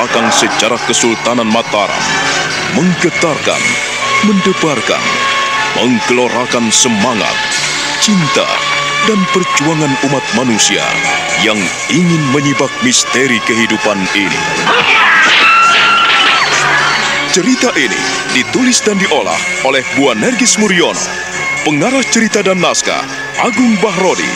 belakang sejarah Kesultanan Mataram, menggetarkan, mendebarkan, menggelorakan semangat, cinta, dan perjuangan umat manusia yang ingin menyibak misteri kehidupan ini. Cerita ini ditulis dan diolah oleh Bu Nergis Muriono, pengarah cerita dan naskah Agung Bahrodi,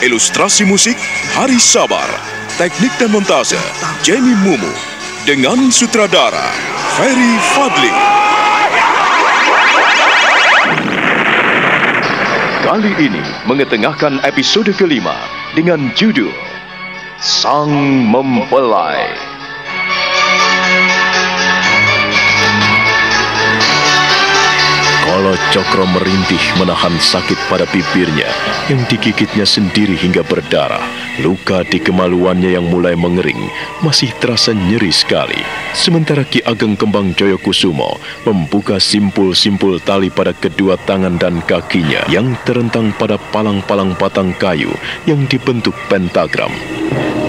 ilustrasi musik Hari Sabar, teknik dan montase Jamie Mumu, dengan sutradara Ferry Fadli. Kali ini mengetengahkan episode kelima dengan judul Sang Mempelai. Kala Cokro merintih menahan sakit pada bibirnya yang digigitnya sendiri hingga berdarah. Luka di kemaluannya yang mulai mengering masih terasa nyeri sekali. Sementara Ki Ageng Kembang Joyokusumo membuka simpul-simpul tali pada kedua tangan dan kakinya yang terentang pada palang-palang batang kayu yang dibentuk pentagram.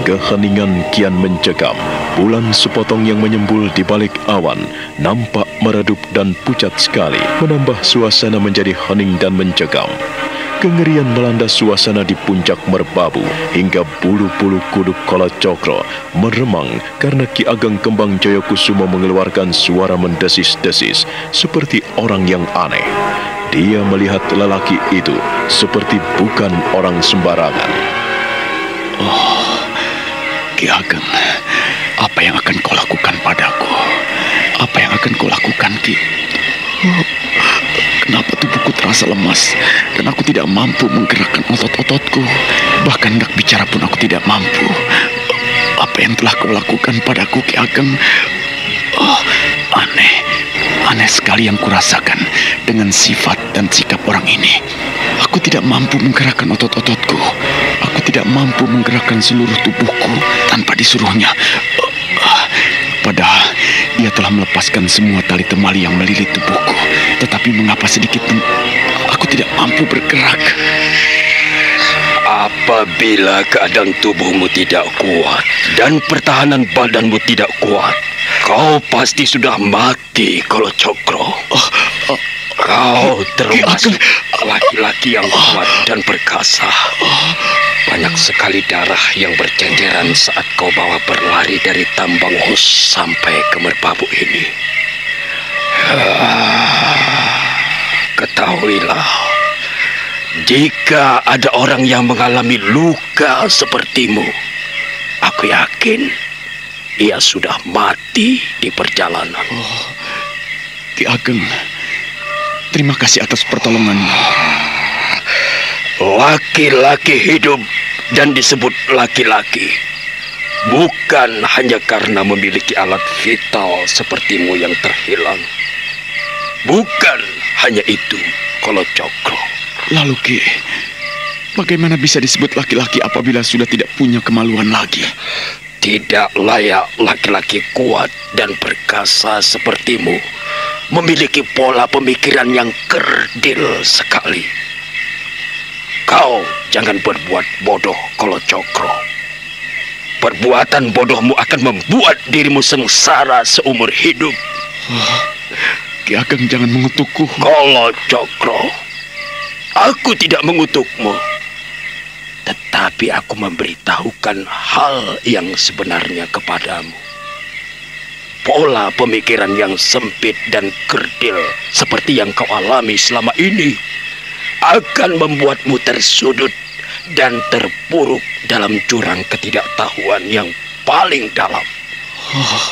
Keheningan kian mencekam. Bulan sepotong yang menyembul di balik awan nampak meredup dan pucat sekali, menambah suasana menjadi hening dan mencekam. Kengerian melanda suasana di puncak merbabu hingga bulu-bulu kuduk kola cokro meremang karena Ki Ageng Kembang Joyokusumo mengeluarkan suara mendesis-desis seperti orang yang aneh. Dia melihat lelaki itu seperti bukan orang sembarangan. Oh, Ki Ageng, apa yang akan kau lakukan padaku? Apa yang akan kau lakukan, Ki? Oh, kenapa tubuhku terasa lemas dan aku tidak mampu menggerakkan otot-ototku? Bahkan hendak bicara pun aku tidak mampu. Apa yang telah kau lakukan padaku, Ki Ageng? Oh, aneh. Aneh sekali yang kurasakan dengan sifat dan sikap orang ini. Aku tidak mampu menggerakkan otot-ototku. Aku tidak mampu menggerakkan seluruh tubuhku tanpa disuruhnya. Padahal ia telah melepaskan semua tali temali yang melilit tubuhku. Tetapi mengapa sedikit pun aku tidak mampu bergerak? Apabila keadaan tubuhmu tidak kuat dan pertahanan badanmu tidak kuat, kau pasti sudah mati kalau cokro. Oh, oh, kau termasuk laki-laki yang kuat dan perkasa. Banyak sekali darah yang berceceran saat kau bawa berlari dari tambang hus sampai ke merbabu ini. Ketahuilah, jika ada orang yang mengalami luka sepertimu, aku yakin ia sudah mati di perjalanan. Oh, Ki Ageng, terima kasih atas pertolonganmu. Laki-laki hidup dan disebut laki-laki bukan hanya karena memiliki alat vital sepertimu yang terhilang. Bukan hanya itu, kalau cokro. Lalu Ki, bagaimana bisa disebut laki-laki apabila sudah tidak punya kemaluan lagi? Tidak layak laki-laki kuat dan perkasa sepertimu memiliki pola pemikiran yang kerdil sekali. Kau jangan berbuat bodoh kalau cokro. Perbuatan bodohmu akan membuat dirimu sengsara seumur hidup. Ki Ageng jangan mengutukku. Kalau cokro, aku tidak mengutukmu. Tetapi aku memberitahukan hal yang sebenarnya kepadamu. Pola pemikiran yang sempit dan kerdil seperti yang kau alami selama ini akan membuatmu tersudut dan terpuruk dalam jurang ketidaktahuan yang paling dalam. Oh,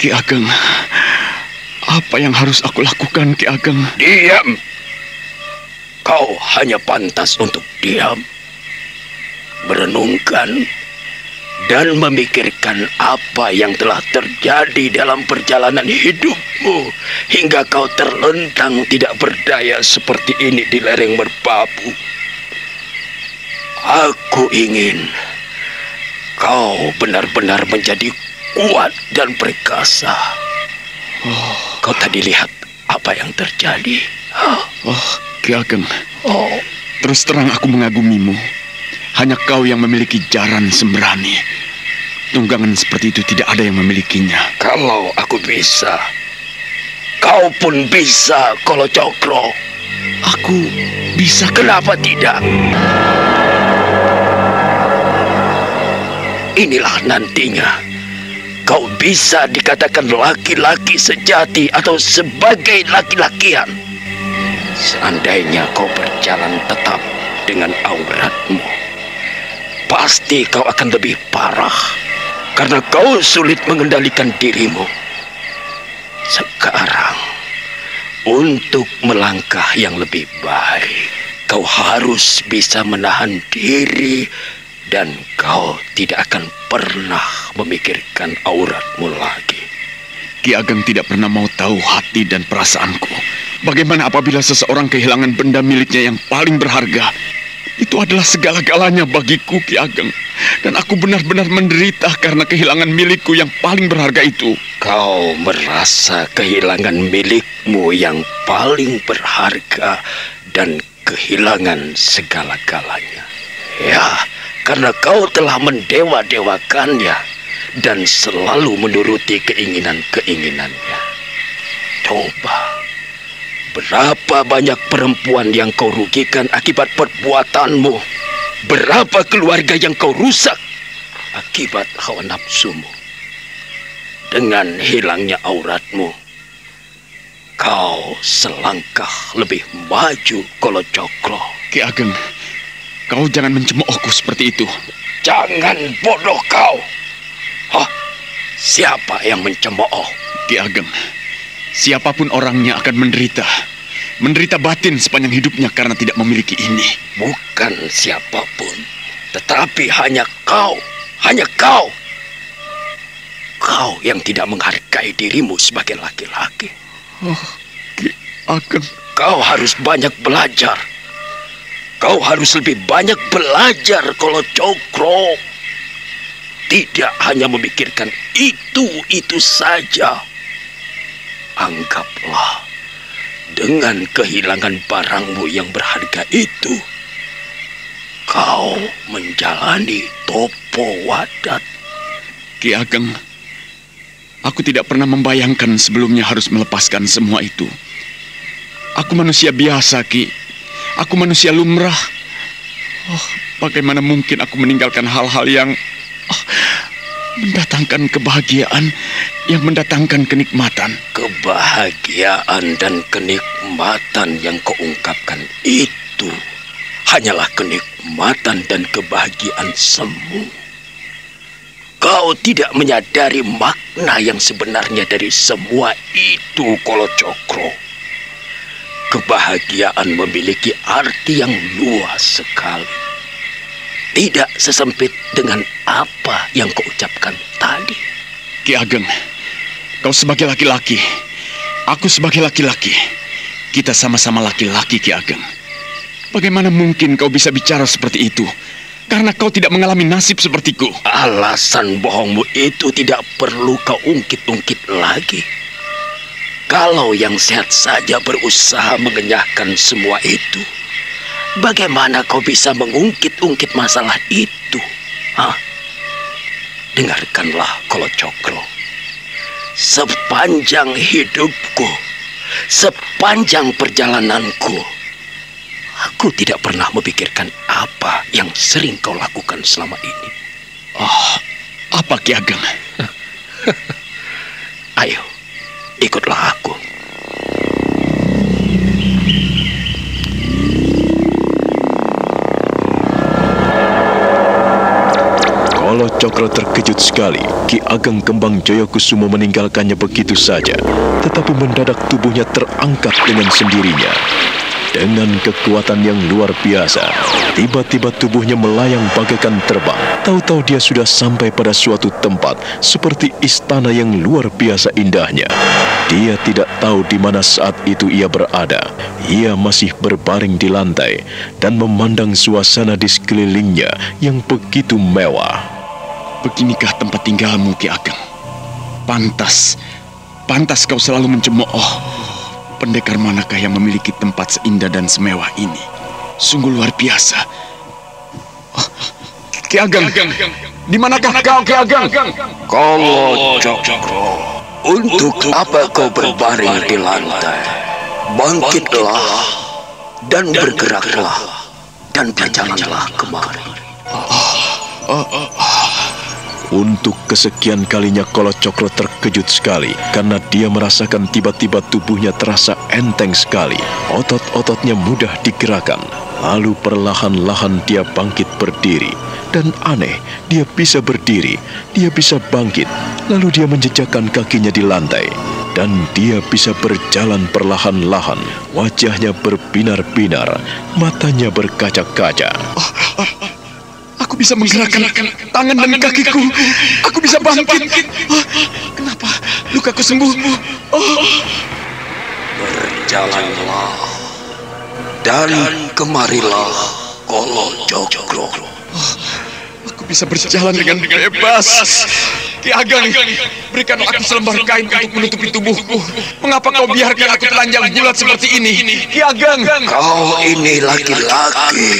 Ki Ageng, apa yang harus aku lakukan, Ki Ageng? Diam! Kau hanya pantas untuk diam, merenungkan, dan memikirkan apa yang telah terjadi dalam perjalanan hidupmu hingga kau terlentang tidak berdaya seperti ini di lereng merbabu. Aku ingin kau benar-benar menjadi kuat dan perkasa. Oh. Kau tadi lihat apa yang terjadi? Oh, Ki Ageng. Oh. Terus terang aku mengagumimu. Hanya kau yang memiliki jaran sembrani. tunggangan seperti itu tidak ada yang memilikinya. Kalau aku bisa, kau pun bisa, Kolo Cokro. Aku bisa Kenapa tidak? Inilah nantinya. Kau bisa dikatakan laki-laki sejati atau sebagai laki-lakian. Seandainya kau berjalan tetap dengan auratmu, pasti kau akan lebih parah karena kau sulit mengendalikan dirimu. Sekarang, untuk melangkah yang lebih baik, kau harus bisa menahan diri dan kau tidak akan pernah memikirkan auratmu lagi. Ki Ageng tidak pernah mau tahu hati dan perasaanku. Bagaimana apabila seseorang kehilangan benda miliknya yang paling berharga? Itu adalah segala-galanya bagiku, Ki Ageng. Dan aku benar-benar menderita karena kehilangan milikku yang paling berharga itu. Kau merasa kehilangan milikmu yang paling berharga dan kehilangan segala-galanya. Ya, karena kau telah mendewa-dewakannya dan selalu menuruti keinginan-keinginannya. Coba, berapa banyak perempuan yang kau rugikan akibat perbuatanmu? Berapa keluarga yang kau rusak akibat hawa nafsumu? Dengan hilangnya auratmu, kau selangkah lebih maju kalau cokro. Ki Ageng, kau jangan mencemoohku seperti itu. Jangan bodoh kau. Hah? Siapa yang mencemooh? Ki Ageng, siapa pun orangnya akan menderita. Menderita batin sepanjang hidupnya karena tidak memiliki ini. Bukan siapa pun, tetapi hanya kau. Hanya kau. Kau yang tidak menghargai dirimu sebagai laki-laki. Oh, Ki Ageng, Kau harus banyak belajar. Kau harus lebih banyak belajar kalau cokro. Tidak hanya memikirkan itu-itu saja. Anggaplah dengan kehilangan barangmu yang berharga itu, kau menjalani topo wadat. Ki Ageng, aku tidak pernah membayangkan sebelumnya harus melepaskan semua itu. Aku manusia biasa, Ki. Aku manusia lumrah. Oh, bagaimana mungkin aku meninggalkan hal-hal yang oh, mendatangkan kebahagiaan, yang mendatangkan kenikmatan. Kebahagiaan dan kenikmatan yang kau ungkapkan itu hanyalah kenikmatan dan kebahagiaan semu. Kau tidak menyadari makna yang sebenarnya dari semua itu, Kolo Cokro. Kebahagiaan memiliki arti yang luas sekali. Tidak sesempit dengan apa yang kau ucapkan tadi. Ki Ageng, kau sebagai laki-laki, aku sebagai laki-laki. Kita sama-sama laki-laki, Ki Ageng. Bagaimana mungkin kau bisa bicara seperti itu? Karena kau tidak mengalami nasib sepertiku. Alasan bohongmu itu tidak perlu kau ungkit-ungkit lagi. Kalau yang sehat saja berusaha mengenyahkan semua itu, bagaimana kau bisa mengungkit-ungkit masalah itu? Hah? Dengarkanlah kalau cokro. Sepanjang hidupku, sepanjang perjalananku, aku tidak pernah memikirkan apa yang sering kau lakukan selama ini. Oh, apa Ki Ageng? Ayo, ikutlah aku. Kolo Cokro terkejut sekali. Ki Ageng Kembang Joyokusumo meninggalkannya begitu saja. Tetapi mendadak tubuhnya terangkat dengan sendirinya. Dengan kekuatan yang luar biasa, tiba-tiba tubuhnya melayang bagaikan terbang. Tahu-tahu dia sudah sampai pada suatu tempat seperti istana yang luar biasa indahnya. Dia tidak tahu di mana saat itu ia berada. Ia masih berbaring di lantai dan memandang suasana di sekelilingnya yang begitu mewah. Beginikah tempat tinggalmu, Ki Ageng? Pantas, pantas kau selalu mencemooh. Pendekar manakah yang memiliki tempat seindah dan semewah ini? Sungguh luar biasa. Oh, Ki Ageng, Di manakah kau, Ki Ageng? Kolo Cokro, untuk apa kau berbaring di lantai? Bangkitlah dan bergeraklah dan berjalanlah kemari. Untuk kesekian kalinya Kolo Cokro terkejut sekali karena dia merasakan tiba-tiba tubuhnya terasa enteng sekali. Otot-ototnya mudah digerakkan. Lalu perlahan-lahan dia bangkit berdiri. Dan aneh, dia bisa berdiri, dia bisa bangkit. Lalu dia menjejakkan kakinya di lantai. Dan dia bisa berjalan perlahan-lahan. Wajahnya berbinar-binar, matanya berkaca-kaca. Aku bisa menggerakkan tangan dan kakiku. Aku bisa bangkit. Oh, kenapa lukaku sembuh? Oh, Berjalanlah dan kemarilah Kolo Cokro. aku bisa berjalan dengan bebas. Ki Ageng, berikanlah aku selembar kain untuk menutupi tubuhku. Mengapa kau biarkan aku telanjang bulat seperti ini? Ki Ageng, Kau ini laki-laki,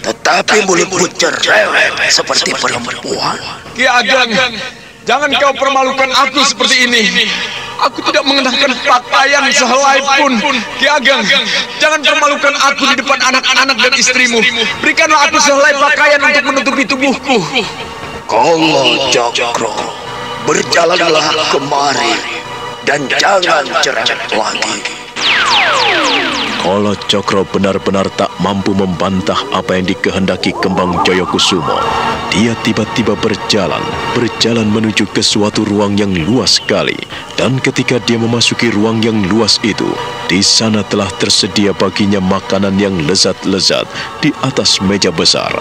tetapi mulutmu cerewet seperti perempuan. Ki Ageng, jangan kau permalukan aku seperti ini. Aku tidak mengenakan pakaian sehelai pun. Ki Ageng, jangan permalukan aku di depan anak-anak dan istrimu. Berikanlah aku sehelai pakaian untuk menutupi tubuhku. Kolo Cokro, berjalanlah kemari dan jangan cerewet lagi. Kolo Cokro benar-benar tak mampu membantah apa yang dikehendaki Kembang Jayakusumo. Dia tiba-tiba berjalan, berjalan menuju ke suatu ruang yang luas sekali. Dan ketika dia memasuki ruang yang luas itu, di sana telah tersedia baginya makanan yang lezat-lezat di atas meja besar.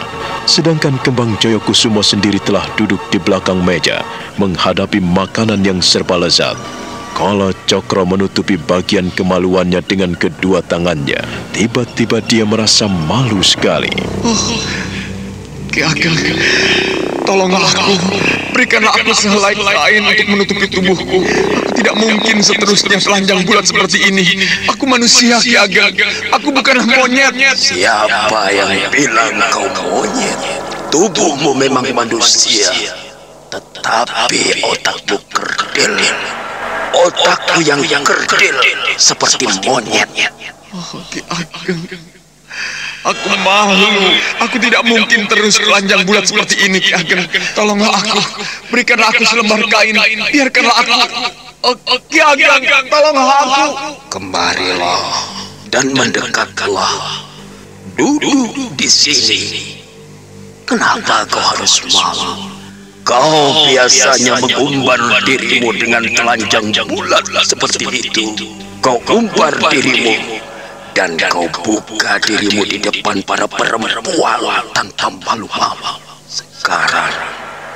Sedangkan Kembang Jayakusumo sendiri telah duduk di belakang meja, menghadapi makanan yang serba lezat. Kala Cokro menutupi bagian kemaluannya dengan kedua tangannya. Tiba-tiba dia merasa malu sekali. Ki Ageng, tolonglah aku. Berikanlah aku sehelai kain untuk menutupi tubuhku. Aku tidak mungkin seterusnya telanjang bulat seperti ini. Aku manusia, Ki Ageng. Aku bukanlah monyet. Siapa yang bilang kau monyet? Tubuhmu memang manusia, tetapi otakmu kerdil. Otakmu yang kerdil seperti monyet. Oh, Ki Ageng. Aku malu. Aku tidak mungkin terus telanjang bulat seperti ini, Ki Ageng. Tolonglah aku. Berikanlah aku selembar kain. Biarkanlah aku. Oh, Ki Ageng, tolonglah aku. Kemarilah dan mendekatlah. Duduk di sini. Kenapa kau harus malu? Kau biasanya mengumbar dirimu dengan telanjang bulat seperti itu. Kau umbar dirimu dan kau buka dirimu di depan para perempuan tanpa malu-malu. Sekarang,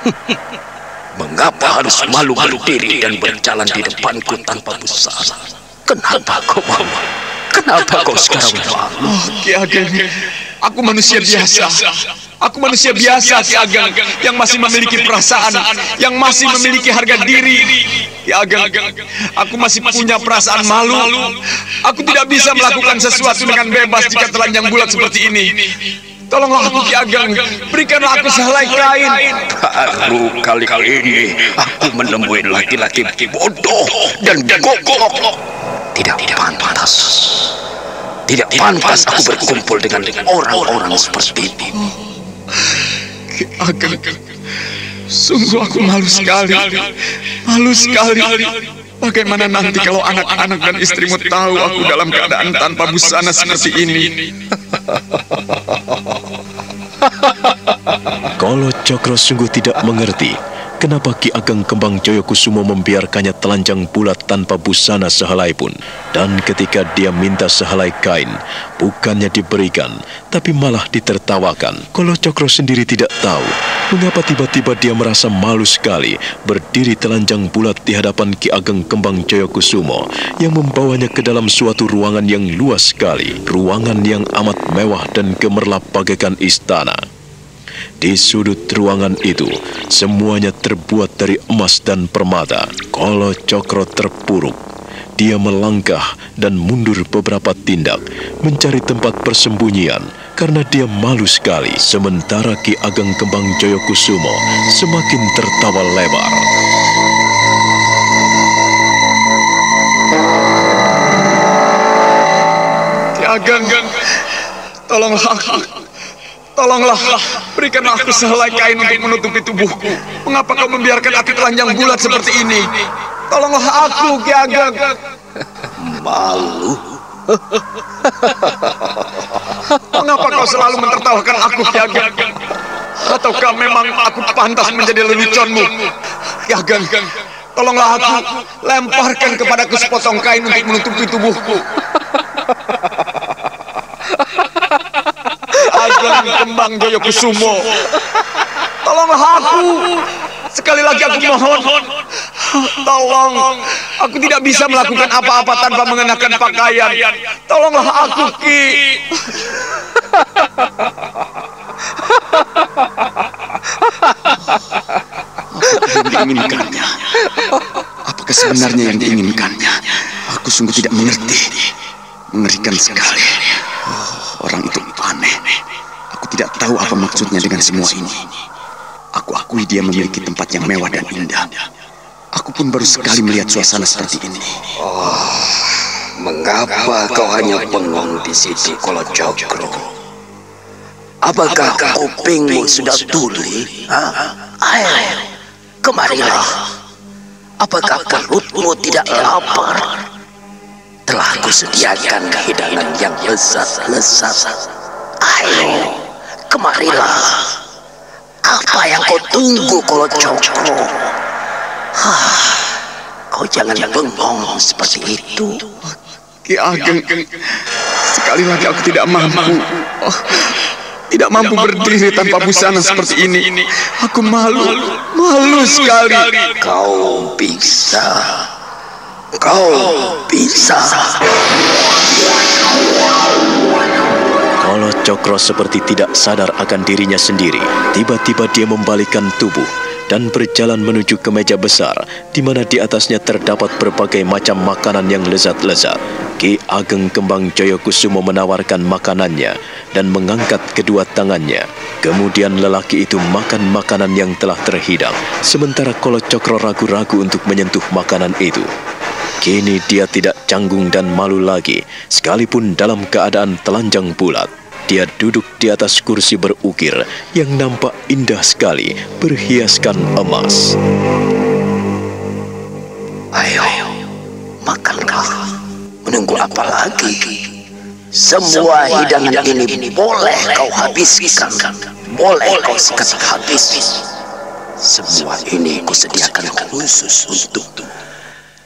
mengapa harus malu berdiri dan berjalan di depanku tanpa busana? Kenapa kau malu? Kenapa kau sekarang malu? Oh, Ki Ageng, aku manusia biasa. Aku manusia biasa, Ki Ageng, yang masih memiliki perasaan, yang masih memiliki harga diri. Ki Ageng, aku masih punya perasaan malu. Aku tidak bisa melakukan sesuatu dengan bebas jika telanjang bulat seperti ini. Tolonglah aku, Ki Ageng. Berikanlah aku sehelai kain. Baru kali ini aku menemui laki-laki bodoh dan gogok. Tidak pantas. Tidak pantas aku berkumpul dengan orang-orang seperti ini. Ki Ageng, sungguh aku malu sekali. Malu sekali. Bagaimana nanti kalau anak-anak dan istrimu tahu aku dalam keadaan tanpa busana seperti ini? Kolo Cokro sungguh tidak mengerti kenapa Ki Ageng Kembang Joyokusumo membiarkannya telanjang bulat tanpa busana sehelai pun. Dan ketika dia minta sehelai kain, bukannya diberikan, tapi malah ditertawakan. Kolo Cokro sendiri tidak tahu mengapa tiba-tiba dia merasa malu sekali berdiri telanjang bulat di hadapan Ki Ageng Kembang Joyokusumo yang membawanya ke dalam suatu ruangan yang luas sekali. Ruangan yang amat mewah dan gemerlap bagaikan istana. Di sudut ruangan itu, semuanya terbuat dari emas dan permata. Kolo Cokro terpuruk. dia melangkah dan mundur beberapa tindak mencari tempat persembunyian karena dia malu sekali. Sementara Ki Ageng Kembang Joyokusumo semakin tertawa lebar. Ki Ageng, tolonglah aku. Tolonglah, berikanlah aku sehelai kain untuk menutupi tubuhku. Mengapa kau membiarkan aku telanjang bulat seperti ini? Tolonglah aku, Ki Ageng. Malu. Mengapa kau selalu mentertawakan aku, Ki Ageng? Ataukah memang aku pantas menjadi leluconmu? Ki Ageng, tolonglah aku. Lemparkan kepadaku sepotong kain untuk menutupi tubuhku. Ageng Kembang Joyokusumo. Tolonglah aku. Sekali lagi aku mohon. Tolong. Aku tidak bisa melakukan apa-apa tanpa mengenakan pakaian. Tolonglah aku, Ki. diinginkannya. Apakah sebenarnya yang diinginkannya? Aku sungguh tidak mengerti. Mengerikan sekali. Oh, orang itu aneh. Aku tidak tahu apa maksudnya dengan semua ini. Aku akui dia memiliki tempat yang mewah dan indah. Aku pun baru sekali melihat suasana seperti ini. Mengapa kau hanya bengong di situ kalau cokro? Apakah kupingmu sudah tuli? Hah? Ayo, kemarilah. Apakah perutmu tidak lapar? Telah kusediakan hidangan yang lezat-lezat. Ayo, kemarilah. Apa yang kau tunggu kalau cokro? Hah, kau jangan bengong seperti itu. Ki Ageng, sekali lagi aku tidak mampu. Oh, tidak mampu berdiri tanpa busana seperti ini. Aku malu, malu sekali. Kau bisa. Kau bisa. Kalau Cokro seperti tidak sadar akan dirinya sendiri, tiba-tiba dia membalikkan tubuh dan berjalan menuju ke meja besar di mana di atasnya terdapat berbagai macam makanan yang lezat-lezat. Ki Ageng Kembang Joyokusumo menawarkan makanannya dan mengangkat kedua tangannya. Kemudian lelaki itu makan makanan yang telah terhidang, sementara Kolo Cokro ragu-ragu untuk menyentuh makanan itu. Kini dia tidak canggung dan malu lagi, sekalipun dalam keadaan telanjang bulat. Dia duduk di atas kursi berukir yang nampak indah sekali, berhiaskan emas. Ayo, makanlah. Menunggu apa lagi? Semua hidangan ini boleh kau habiskan. Boleh kau sikat habis. Semua ini kusediakan khusus untuk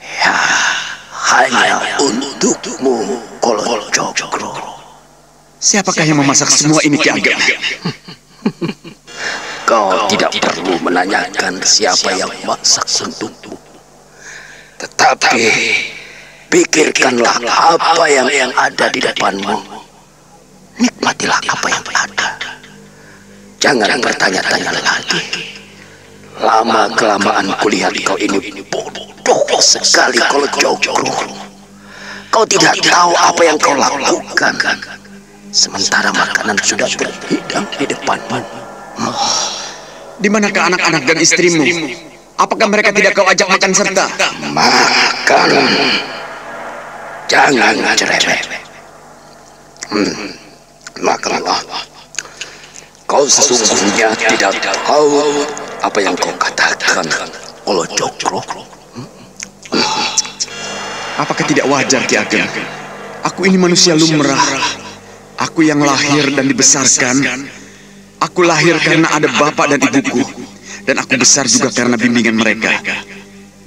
Ya, hanya untukmu, Kolon Cokro. Siapakah yang memasak semua ini Ki Ageng? Kau tidak perlu menanyakan siapa yang masak untukmu. Tetapi pikirkanlah apa yang yang ada di depanmu. Nikmatilah apa yang ada. Jangan bertanya-tanya lagi. Lama kelamaan kulihat kau ini bodoh sekali kalau jokro. Kau tidak tahu apa yang kau lakukan. Sementara makanan sudah berhidang di depanmu. Di manakah anak-anak dan istrimu? Apakah mereka tidak kau ajak makan serta? Makan. Jangan cerewet. Hmm. Makanlah. Kau sesungguhnya tidak tahu apa yang kau katakan. Kalau cokro. Apakah tidak wajar Ki Ageng? Aku ini manusia lumrah. Aku yang lahir dan dibesarkan. Aku lahir karena ada bapak dan ibuku. Dan aku besar juga karena bimbingan mereka.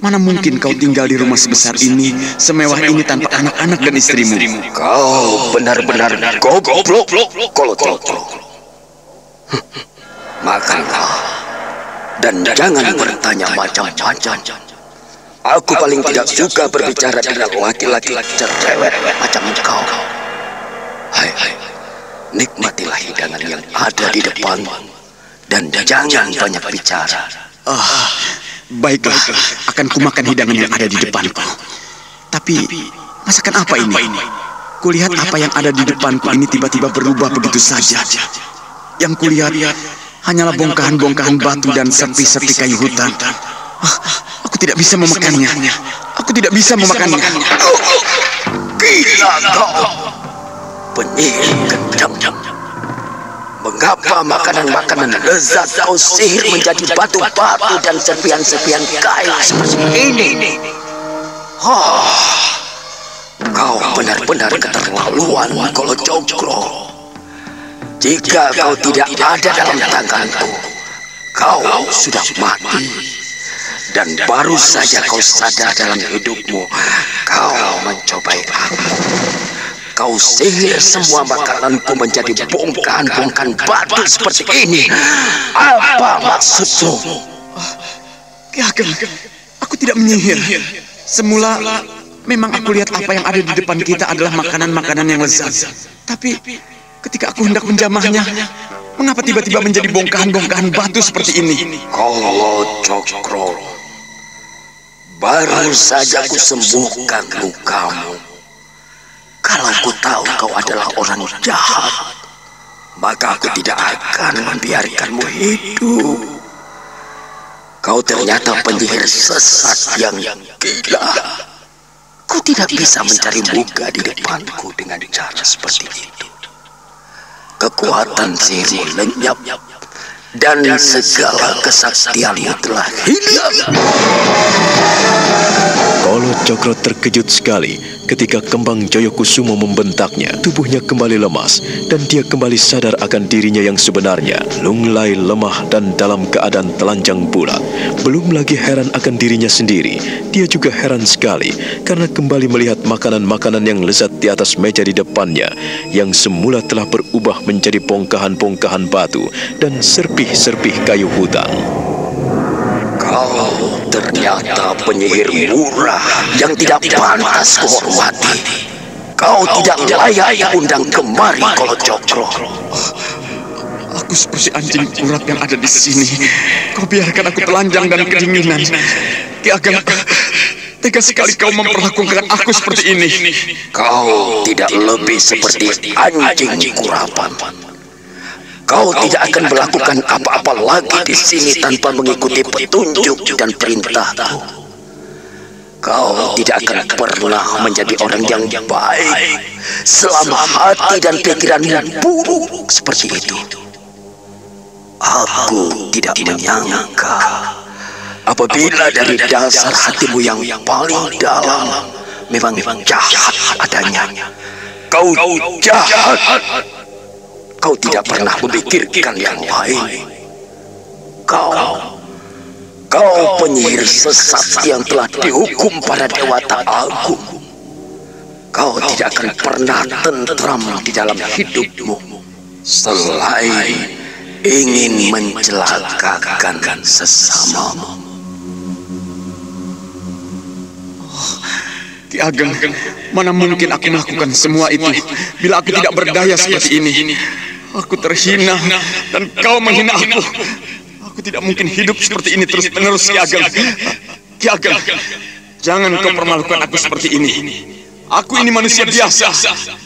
Mana mungkin kau tinggal di rumah sebesar ini, semewah ini tanpa anak-anak dan istrimu? Kau benar-benar goblok. Cokro. Makanlah. Dan jangan bertanya macam-macam. Aku paling tidak suka berbicara dengan laki-laki cerewet macam kau. Hai, hai. Nikmatilah hidangan yang ada di depan dan jangan banyak bicara. Ah, baiklah, akan kumakan hidangan yang ada di depanku. Tapi masakan apa ini? Kulihat apa yang ada di depanku ini tiba-tiba berubah begitu saja. Yang kulihat hanyalah bongkahan-bongkahan batu dan sepi-sepi kayu hutan. Ah, aku tidak bisa memakannya. Aku tidak bisa memakannya. Gila kau. Penyihir gendam. Mengapa makanan-makanan lezat kau sihir menjadi batu-batu dan serpian-serpian kayu seperti ini? Oh, kau benar-benar keterlaluan kalau cokro. Jika kau tidak ada dalam tanganku, kau sudah mati. Dan baru saja kau sadar dalam hidupmu, kau mencobai aku. Kau sihir semua makananku menjadi bongkahan-bongkahan batu seperti ini. Apa maksudmu? Ki Ageng, aku tidak menyihir. Semula memang aku lihat apa yang ada di depan kita adalah makanan-makanan yang lezat. Tapi ketika aku hendak menjamahnya, mengapa tiba-tiba menjadi bongkahan-bongkahan batu seperti ini? Kalau Cokro, baru saja aku sembuhkan lukamu. Kalau aku tahu kau adalah orang jahat, maka aku tidak akan membiarkanmu hidup. Kau ternyata penyihir sesat yang gila. Kau tidak bisa mencari muka di depanku dengan cara seperti itu. Kekuatan sihirmu lenyap dan segala kesaktianmu telah hilang. Kolo Cokro terkejut sekali ketika kembang Joyokusumo membentaknya. Tubuhnya kembali lemas dan dia kembali sadar akan dirinya yang sebenarnya. Lunglai lemah dan dalam keadaan telanjang bulat. Belum lagi heran akan dirinya sendiri, dia juga heran sekali karena kembali melihat makanan-makanan yang lezat di atas meja di depannya yang semula telah berubah menjadi bongkahan-bongkahan batu dan serpih-serpih kayu hutan. Kau ternyata penyihir murah yang tidak pantas kuhormati. Kau tidak layak undang kemari kalau cokro. Aku seperti anjing urat yang ada di sini. Kau biarkan aku telanjang dan kedinginan. Ki Ageng, tega sekali kau memperlakukan aku seperti ini. Kau tidak lebih seperti anjing kurapan. Kau tidak akan melakukan apa-apa lagi di sini tanpa mengikuti petunjuk dan perintahku. Kau tidak akan pernah menjadi orang yang baik selama hati dan pikiranmu buruk seperti itu. Aku tidak menyangka apabila dari dasar hatimu yang paling dalam memang jahat adanya. Kau jahat. Kau tidak pernah memikirkan yang lain. Kau, kau penyihir sesat yang telah dihukum pada Dewata Agung. Kau tidak akan pernah tentram di dalam hidupmu selain ingin mencelakakan sesamamu. Ki Ageng, mana mungkin aku melakukan semua itu bila aku tidak berdaya seperti ini. Aku terhina dan kau menghina aku. Aku tidak mungkin hidup seperti ini terus-menerus, Ki Ageng. Ki Ageng, jangan kau permalukan aku seperti ini. Aku ini manusia biasa.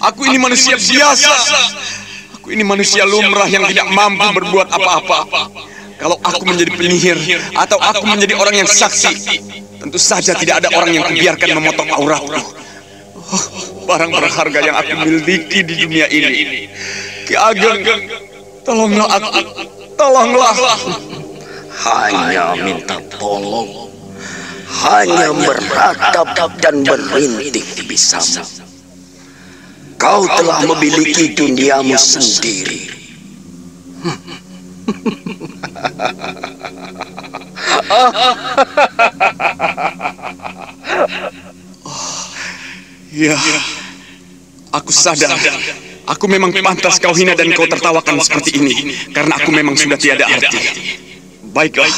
Aku ini manusia biasa. Aku ini manusia lumrah yang tidak mampu berbuat apa-apa. Kalau aku menjadi penyihir atau aku menjadi orang yang saksi, tentu saja tidak ada orang yang kubiarkan memotong auratku. Oh, barang berharga yang aku miliki di dunia ini. Ki Ageng, tolonglah aku, tolonglah. Hanya minta tolong, hanya meratap dan merintih bisamu. Kau telah memiliki duniamu sendiri. Ya, aku sadar. Aku memang pantas kau hina dan kau tertawakan seperti ini. Karena aku memang sudah tiada arti. Baiklah.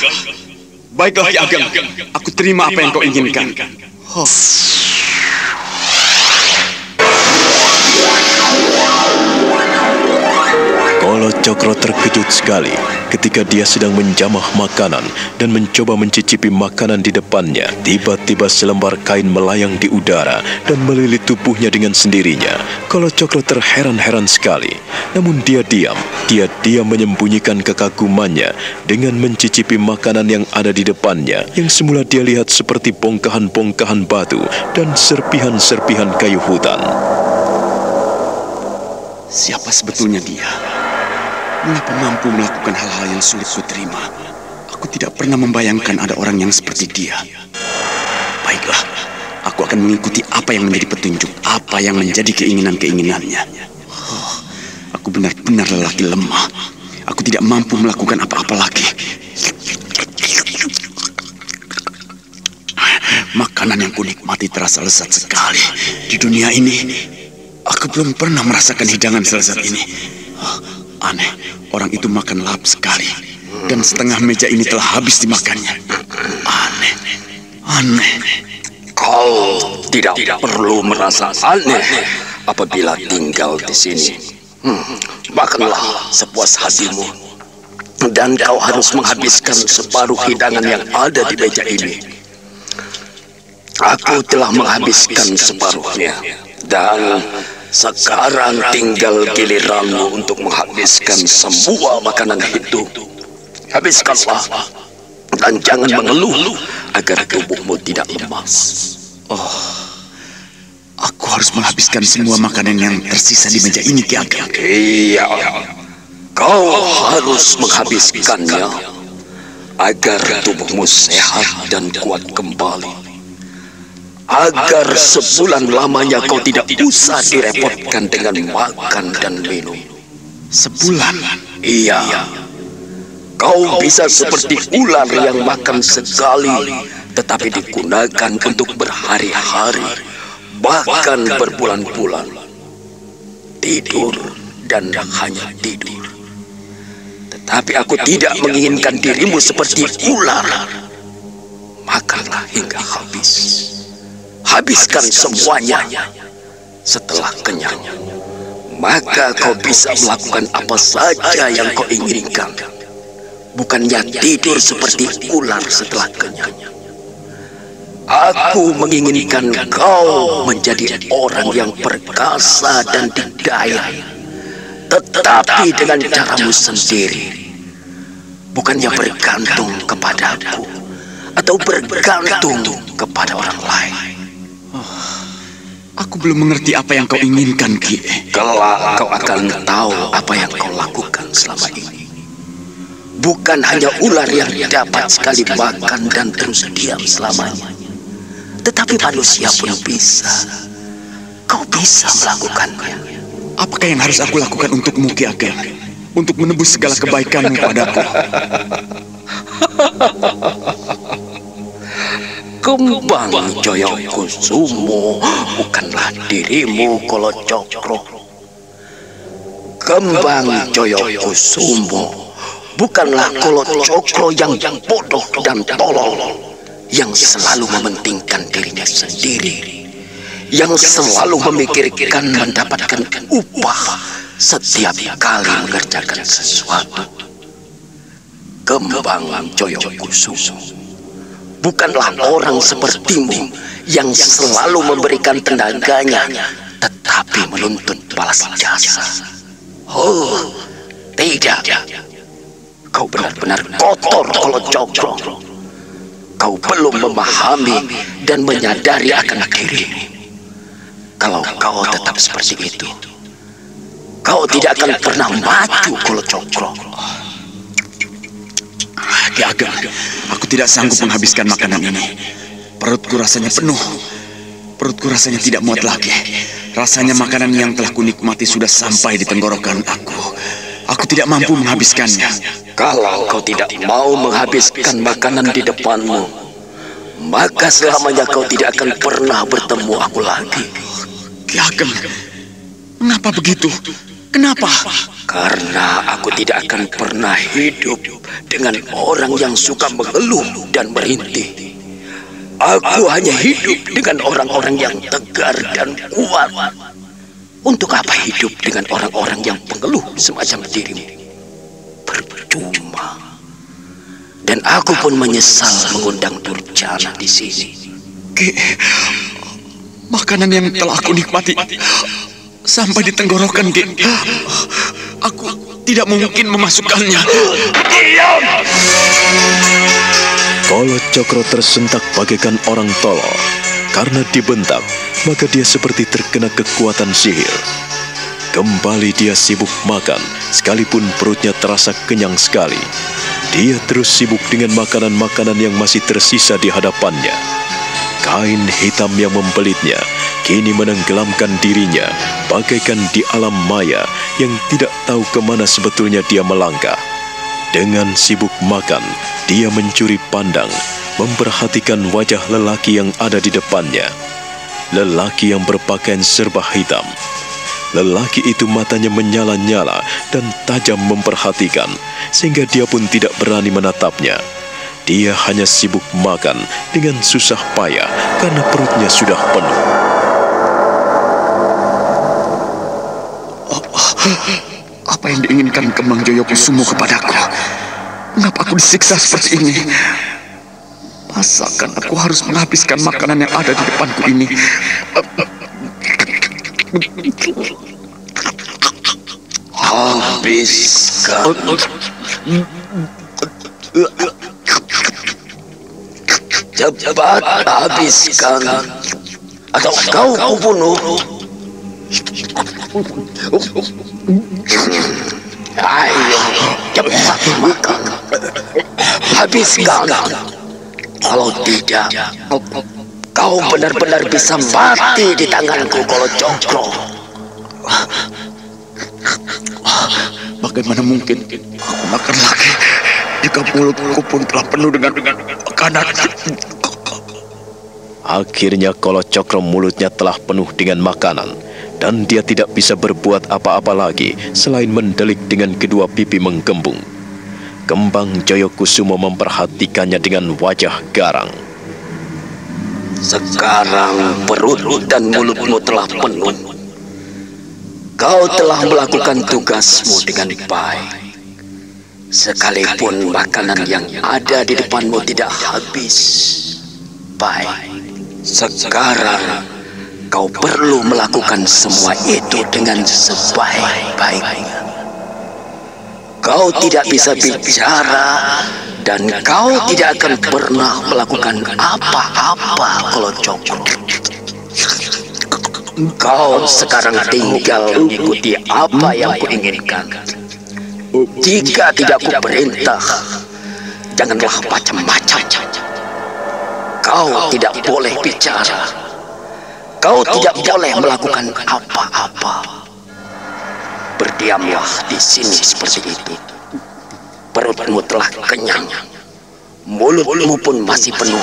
Baiklah, Ki Ageng. Aku terima apa yang kau inginkan. Oh. Cokro terkejut sekali ketika dia sedang menjamah makanan dan mencoba mencicipi makanan di depannya. Tiba-tiba selembar kain melayang di udara dan melilit tubuhnya dengan sendirinya. Kalau Cokro terheran-heran sekali, namun dia diam. Dia diam menyembunyikan kekagumannya dengan mencicipi makanan yang ada di depannya yang semula dia lihat seperti bongkahan-bongkahan batu dan serpihan-serpihan kayu hutan. Siapa sebetulnya dia? Mengapa mampu melakukan hal-hal yang sulit kuterima? Aku tidak pernah membayangkan ada orang yang seperti dia. Baiklah, aku akan mengikuti apa yang menjadi petunjuk, apa yang menjadi keinginan-keinginannya. Oh, aku benar-benar lelaki lemah. Aku tidak mampu melakukan apa-apa lagi. Makanan yang kunikmati terasa lezat sekali. Di dunia ini, Aku belum pernah merasakan hidangan selesai ini. Aneh, orang itu makan lahap sekali. Dan setengah meja ini telah habis dimakannya. Aneh, aneh. Kau tidak, tidak perlu merasa aneh apabila tinggal di sini. Hmm, makanlah sepuas hatimu. Dan kau harus menghabiskan separuh hidangan yang ada di meja ini. Aku telah menghabiskan separuhnya. Dan sekarang tinggal giliranmu untuk menghabiskan semua makanan itu. Habiskanlah dan jangan mengeluh agar tubuhmu tidak lemas. Oh, aku harus menghabiskan semua makanan yang tersisa di meja ini, Ki Ageng. Iya, kau harus menghabiskannya agar tubuhmu sehat dan kuat kembali agar sebulan lamanya kau tidak usah direpotkan dengan makan dan minum. Sebulan? Iya. Kau bisa seperti ular yang makan sekali, tetapi digunakan untuk berhari-hari, bahkan berbulan-bulan. Tidur dan hanya tidur. Tetapi aku tidak menginginkan dirimu seperti ular. Makanlah hingga habis habiskan semuanya. Setelah kenyang, maka kau bisa melakukan apa saja yang kau inginkan. Bukannya tidur seperti ular setelah kenyang. Aku menginginkan kau menjadi orang yang perkasa dan didaya. Tetapi dengan caramu sendiri. Bukannya bergantung kepadaku. Atau bergantung kepada orang lain. Aku belum mengerti apa yang kau inginkan, Ki. Kelak kau akan tahu apa yang kau lakukan selama ini. Bukan hanya ular yang dapat sekali makan dan terus diam selamanya. Tetapi manusia pun bisa. Kau bisa melakukannya. Apakah yang harus aku lakukan untukmu, Ki Ageng? Untuk menebus segala kebaikanmu padaku. Kembang Jaya Kusumo bukanlah dirimu kalau cokro. Kembang Jaya Kusumo bukanlah kalau cokro yang bodoh dan tolol yang selalu mementingkan dirinya sendiri yang selalu memikirkan mendapatkan upah setiap kali mengerjakan sesuatu. Kembang Joyo Kusumo bukanlah orang sepertimu yang selalu memberikan tenaganya tetapi menuntut balas jasa. Oh, tidak. Kau benar-benar kotor kalau cokro. Kau belum memahami dan menyadari akan dirimu. Kalau kau tetap seperti itu, kau tidak akan pernah maju kalau cokro. Ki Ageng, aku tidak sanggup menghabiskan makanan ini. Perutku rasanya penuh. Perutku rasanya tidak muat lagi. Rasanya makanan yang telah kunikmati sudah sampai di tenggorokan aku. Aku tidak mampu menghabiskannya. Kalau kau tidak mau menghabiskan makanan di depanmu, maka selamanya kau tidak akan pernah bertemu aku lagi. Ki Ageng, mengapa begitu? Kenapa? Karena aku tidak akan pernah hidup dengan orang yang suka mengeluh dan merintih. Aku hanya hidup dengan orang-orang yang tegar dan kuat. Untuk apa hidup dengan orang-orang yang pengeluh semacam dirimu? percuma. Dan aku pun menyesal mengundang Durjana di sini. Makanan yang telah aku nikmati sampai di tenggorokan, Ki. Aku tidak mungkin memasukkannya. Diam! Kolo Cokro tersentak bagaikan orang tolol. Karena dibentak, maka dia seperti terkena kekuatan sihir. Kembali dia sibuk makan, sekalipun perutnya terasa kenyang sekali. Dia terus sibuk dengan makanan-makanan yang masih tersisa di hadapannya. Kain hitam yang membelitnya kini menenggelamkan dirinya bagaikan di alam maya yang tidak tahu ke mana sebetulnya dia melangkah. Dengan sibuk makan, dia mencuri pandang, memperhatikan wajah lelaki yang ada di depannya. Lelaki yang berpakaian serba hitam, Lelaki itu matanya menyala-nyala dan tajam memperhatikan, sehingga dia pun tidak berani menatapnya. Dia hanya sibuk makan dengan susah payah karena perutnya sudah penuh. Apa yang diinginkan Kemang Joyo Kusumo kepadaku? Mengapa aku disiksa seperti ini? Masakan aku harus menghabiskan makanan yang ada di depanku ini? Habiskan. Cepat habiskan. Atau kau kubunuh. Ayo, cepat makan. Habiskan. Kalau tidak, kau benar-benar bisa mati di tanganku kalau cokro. Bagaimana mungkin aku makan lagi jika mulutku pun telah penuh dengan makanan? Akhirnya Kolo Cokro mulutnya telah penuh dengan makanan dan dia tidak bisa berbuat apa-apa lagi selain mendelik dengan kedua pipi menggembung. Kembang Joyokusumo memperhatikannya dengan wajah garang. Sekarang perut dan mulutmu telah penuh. Kau telah melakukan tugasmu dengan baik. Sekalipun makanan yang ada di depanmu tidak habis. Baik. Sekarang kau perlu melakukan semua itu dengan sebaik-baiknya. Kau tidak bisa bicara dan kau tidak akan pernah melakukan apa-apa kalau cokro. Kau sekarang tinggal mengikuti apa yang kuinginkan. Jika tidak kuperintah, janganlah macam-macam. Kau tidak boleh bicara. Kau tidak boleh melakukan apa-apa. Berdiamlah di sini seperti itu. Perutmu telah kenyang. Mulutmu pun masih penuh.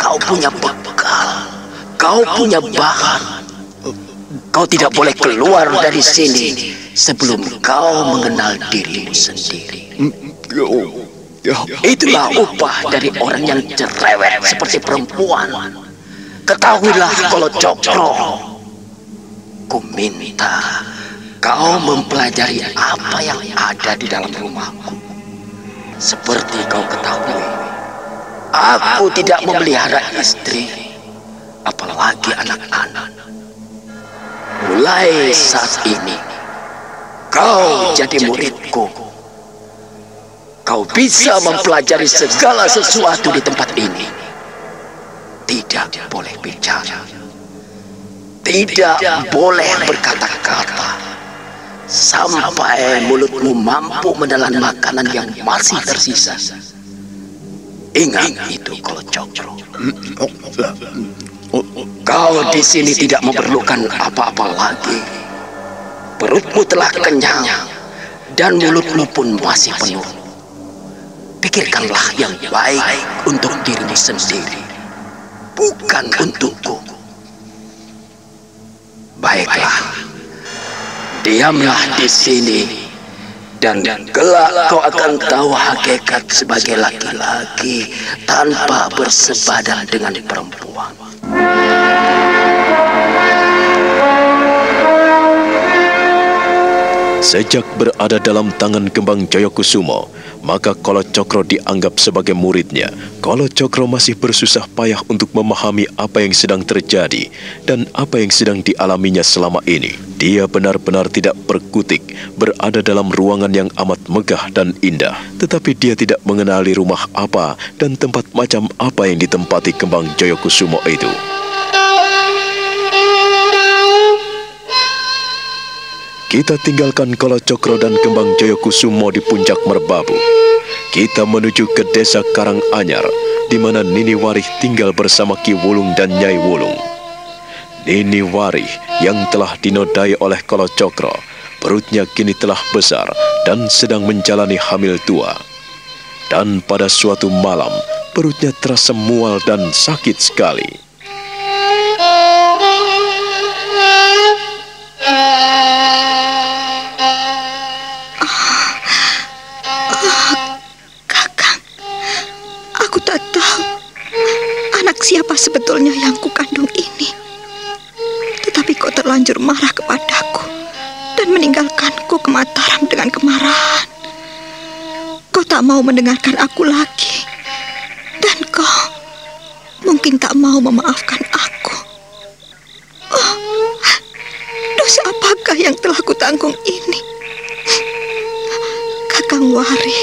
Kau punya bekal. Kau punya bahan. Kau tidak boleh keluar dari sini sebelum kau mengenal dirimu sendiri. Itulah upah dari orang yang cerewet seperti perempuan. Ketahuilah kalau cokro. Ku minta kau mempelajari apa yang ada di dalam rumahku. Seperti kau ketahui, aku tidak memelihara istri apalagi anak-anak. Mulai saat ini, kau jadi muridku. Kau bisa mempelajari segala sesuatu di tempat ini. Tidak boleh bicara. Tidak boleh berkata-kata. Sampai mulutmu mampu menelan makanan yang masih tersisa. Ingat itu kalau cokro. Kau di sini tidak memerlukan apa-apa lagi. Perutmu telah kenyang dan mulutmu pun masih penuh. Pikirkanlah yang baik untuk dirimu sendiri, bukan untukku. Baiklah, diamlah di sini dan kelak kau akan tahu hakikat sebagai laki-laki tanpa bersebadan dengan perempuan. Sejak berada dalam tangan Kembang Joyokusumo, maka Kolo Cokro dianggap sebagai muridnya. Kolo Cokro masih bersusah payah untuk memahami apa yang sedang terjadi dan apa yang sedang dialaminya selama ini. Dia benar-benar tidak berkutik, berada dalam ruangan yang amat megah dan indah. Tetapi dia tidak mengenali rumah apa dan tempat macam apa yang ditempati Kembang Joyokusumo itu. Kita tinggalkan Kolo Cokro dan Kembang Joyokusumo di puncak Merbabu. Kita menuju ke desa Karanganyar, di mana Nini Warih tinggal bersama Ki Wulung dan Nyai Wulung. Nini Warih yang telah dinodai oleh Kolo Cokro, perutnya kini telah besar dan sedang menjalani hamil tua. Dan pada suatu malam, perutnya terasa mual dan sakit sekali. Siapa sebetulnya yang kukandung ini. Tetapi kau terlanjur marah kepadaku dan meninggalkanku ke Mataram dengan kemarahan. Kau tak mau mendengarkan aku lagi. Dan kau mungkin tak mau memaafkan aku. Oh, dosa apakah yang telah kutanggung ini? Kakang Wari,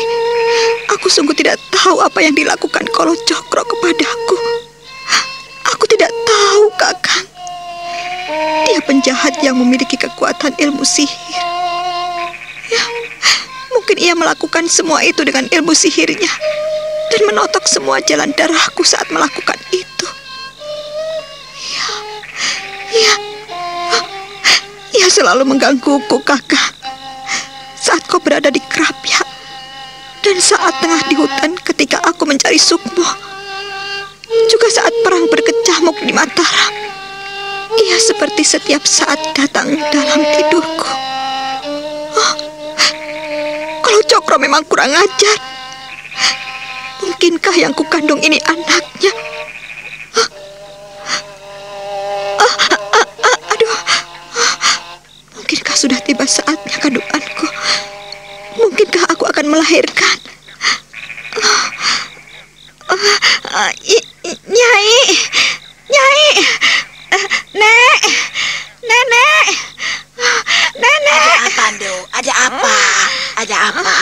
aku sungguh tidak tahu apa yang dilakukan Kolo Cokro kepadaku tahu, Kakang. Dia penjahat yang memiliki kekuatan ilmu sihir. Ya, mungkin ia melakukan semua itu dengan ilmu sihirnya dan menotok semua jalan darahku saat melakukan itu. Ya, ya, ia selalu menggangguku, Kakak. Saat kau berada di Kerapia dan saat tengah di hutan ketika aku mencari sukmo juga saat perang berkecamuk di Mataram. Ia seperti setiap saat datang dalam tidurku. Oh, kalau Cokro memang kurang ajar, mungkinkah yang kukandung ini anaknya? Oh, oh, oh, mungkinkah sudah tiba saatnya kandunganku? Mungkinkah aku akan melahirkan? Uh, Nyai, Nyai, Nek, Nenek, Nenek. Ada apa, Do? Ada apa? Ada apa?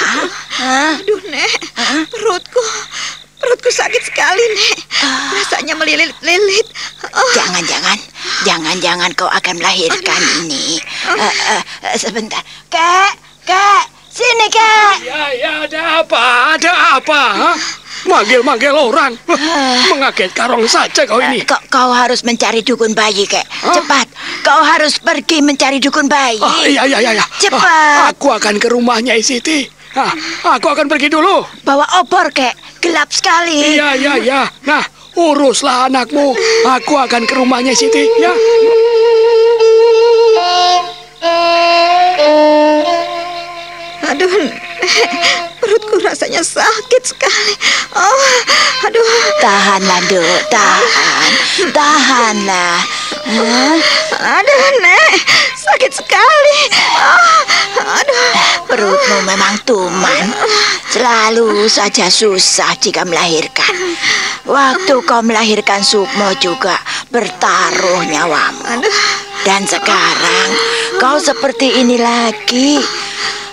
Aduh, Nek, perutku, perutku sakit sekali, Nek. Rasanya melilit-lilit. Oh. Jangan-jangan, jangan-jangan kau akan melahirkan ini. Uh, uh, sebentar, kek, kek, sini kek. Ya, ya, ada apa? Ada apa? Manggil-manggil orang. Mengagetkan orang saja kau ini. Kau, kau harus mencari dukun bayi, kek. Cepat. Kau harus pergi mencari dukun bayi. Oh, iya, iya, iya. Cepat. aku akan ke rumahnya Siti. Ah, aku akan pergi dulu. Bawa obor, kek. Gelap sekali. Iya, iya, iya. Nah, uruslah anakmu. Aku akan ke rumahnya Siti, ya. Aduh, perutku rasanya sakit sekali. Oh, aduh. Tahanlah, Duk. Tahan. Tahanlah. Huh? Aduh, Nek. Sakit sekali. Oh, aduh. Perutmu memang tuman. Selalu saja susah jika melahirkan. Waktu kau melahirkan Sukmo juga bertaruh nyawamu. Dan sekarang kau seperti ini lagi.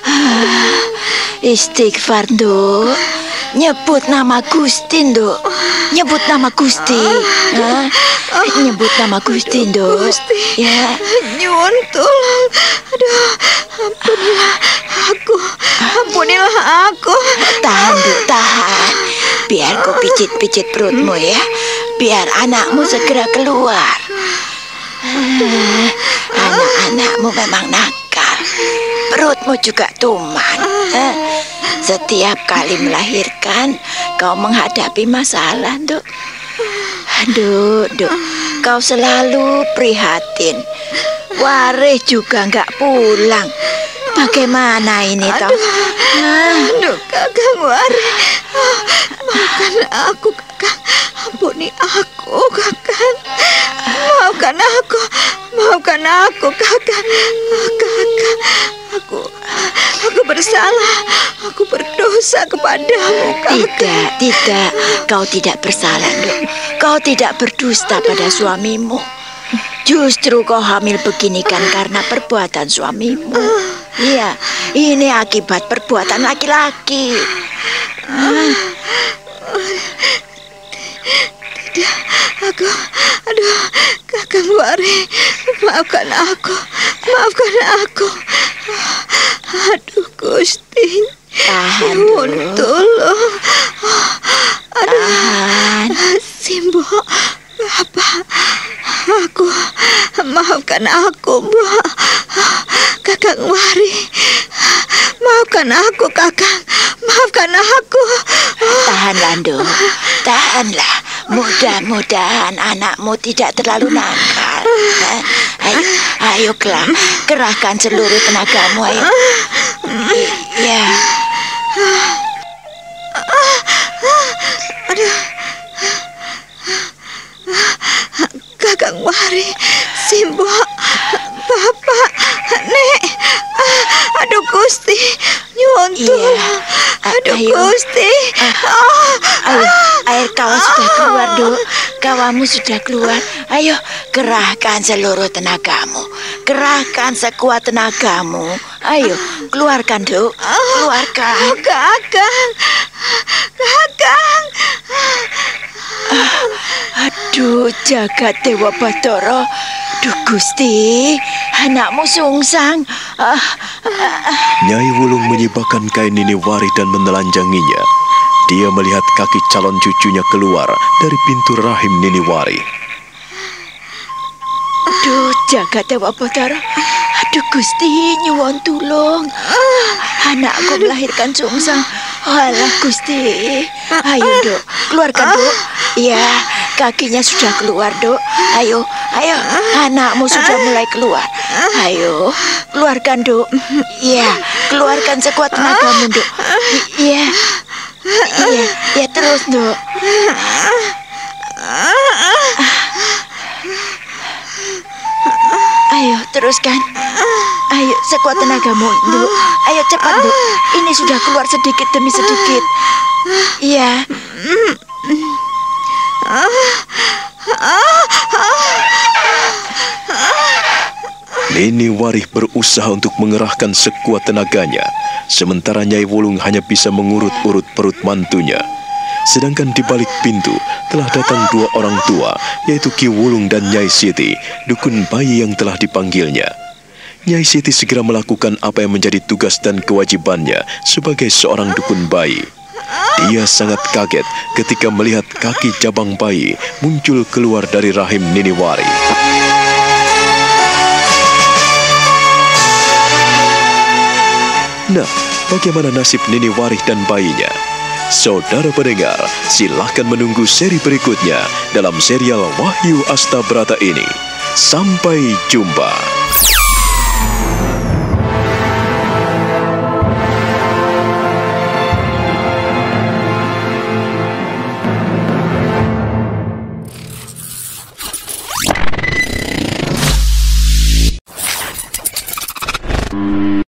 Istighfar, Duk. Nyebut nama Gusti, Duk. Nyebut nama Gusti. Hah? Nyebut nama Gusti. Gusti. Ya. Nyuwun tolong. Aduh, ampunilah aku. Ampunilah aku. Tahan, Duk, tahan. Biar kau pijit-pijit perutmu ya. Biar anakmu segera keluar. Anak-anakmu memang nakal. Perutmu juga tuman. Setiap kali melahirkan, kau menghadapi masalah, Duk. Aduh, Duk, kau selalu prihatin. Waris juga nggak pulang. Bagaimana ini, toh? Aduh, Kakang Wari. Oh, maafkan aku, Kakang. Ampuni aku, Kakang. Maafkan aku. Maafkan aku, Kakang. Kakang, aku bersalah. Aku berdosa kepadamu, kakak. Tidak, tidak. Kau tidak bersalah, Dok. Kau tidak berdusta pada suamimu. Justru kau hamil begini kan karena perbuatan suamimu. Iya, ini akibat perbuatan laki-laki. Tidak, aku, aduh, kakak Wari, maafkan aku, maafkan aku. Aduh, Gusti, Tahan, Nyuwun Dok. tolong. Aduh, Tahan. Simbo, apa? Aku, maafkan aku, Mbak. Kakak Wari, maafkan aku, kakak. Maafkan aku. Tahanlah, Dok. Tahanlah. Mudah-mudahan anakmu tidak terlalu nakal. Eh, Ayo, ayo Klam, kerahkan seluruh tenagamu. Ayo. Kawamu sudah keluar. Ayo, kerahkan seluruh tenagamu. Kerahkan sekuat tenagamu. Ayo, keluarkan, Dok. Keluarkan. Kakang, Kakang, Aduh, jagat Dewa Batara. Duh Gusti, anakmu sungsang. Ah, Nyai Wulung menyibakkan kain Nini Wari dan menelanjanginya. Dia melihat kaki calon cucunya keluar dari pintu rahim Nini Wari. aduh, jagat Dewa Batara. Aduh Gusti, nyuwun tulung. Anakku melahirkan sungsang. Alah Gusti. Ayo, Dok. Keluarkan, Dok. Ya, kakinya sudah keluar, Dok. Ayo, ayo. Anakmu sudah mulai keluar. Ayo, keluarkan, Dok. Ya, keluarkan sekuat tenagamu, Dok. Iya. Iya, ya terus, Dok. Ayo, teruskan. Ayo, sekuat tenagamu, Dok. Ayo cepat, Dok. Ini sudah keluar sedikit demi sedikit. Iya. Nini Warih berusaha untuk mengerahkan sekuat tenaganya, sementara Nyai Wulung hanya bisa mengurut-urut perut mantunya. Sedangkan di balik pintu telah datang dua orang tua, yaitu Ki Wulung dan Nyai Siti, dukun bayi yang telah dipanggilnya. Nyai Siti segera melakukan apa yang menjadi tugas dan kewajibannya sebagai seorang dukun bayi. Dia sangat kaget ketika melihat kaki jabang bayi muncul keluar dari rahim Nini Wari. Nah, bagaimana nasib Nini Warih dan bayinya? Saudara pendengar, silahkan menunggu seri berikutnya dalam serial Wahyu Astabrata ini. Sampai jumpa.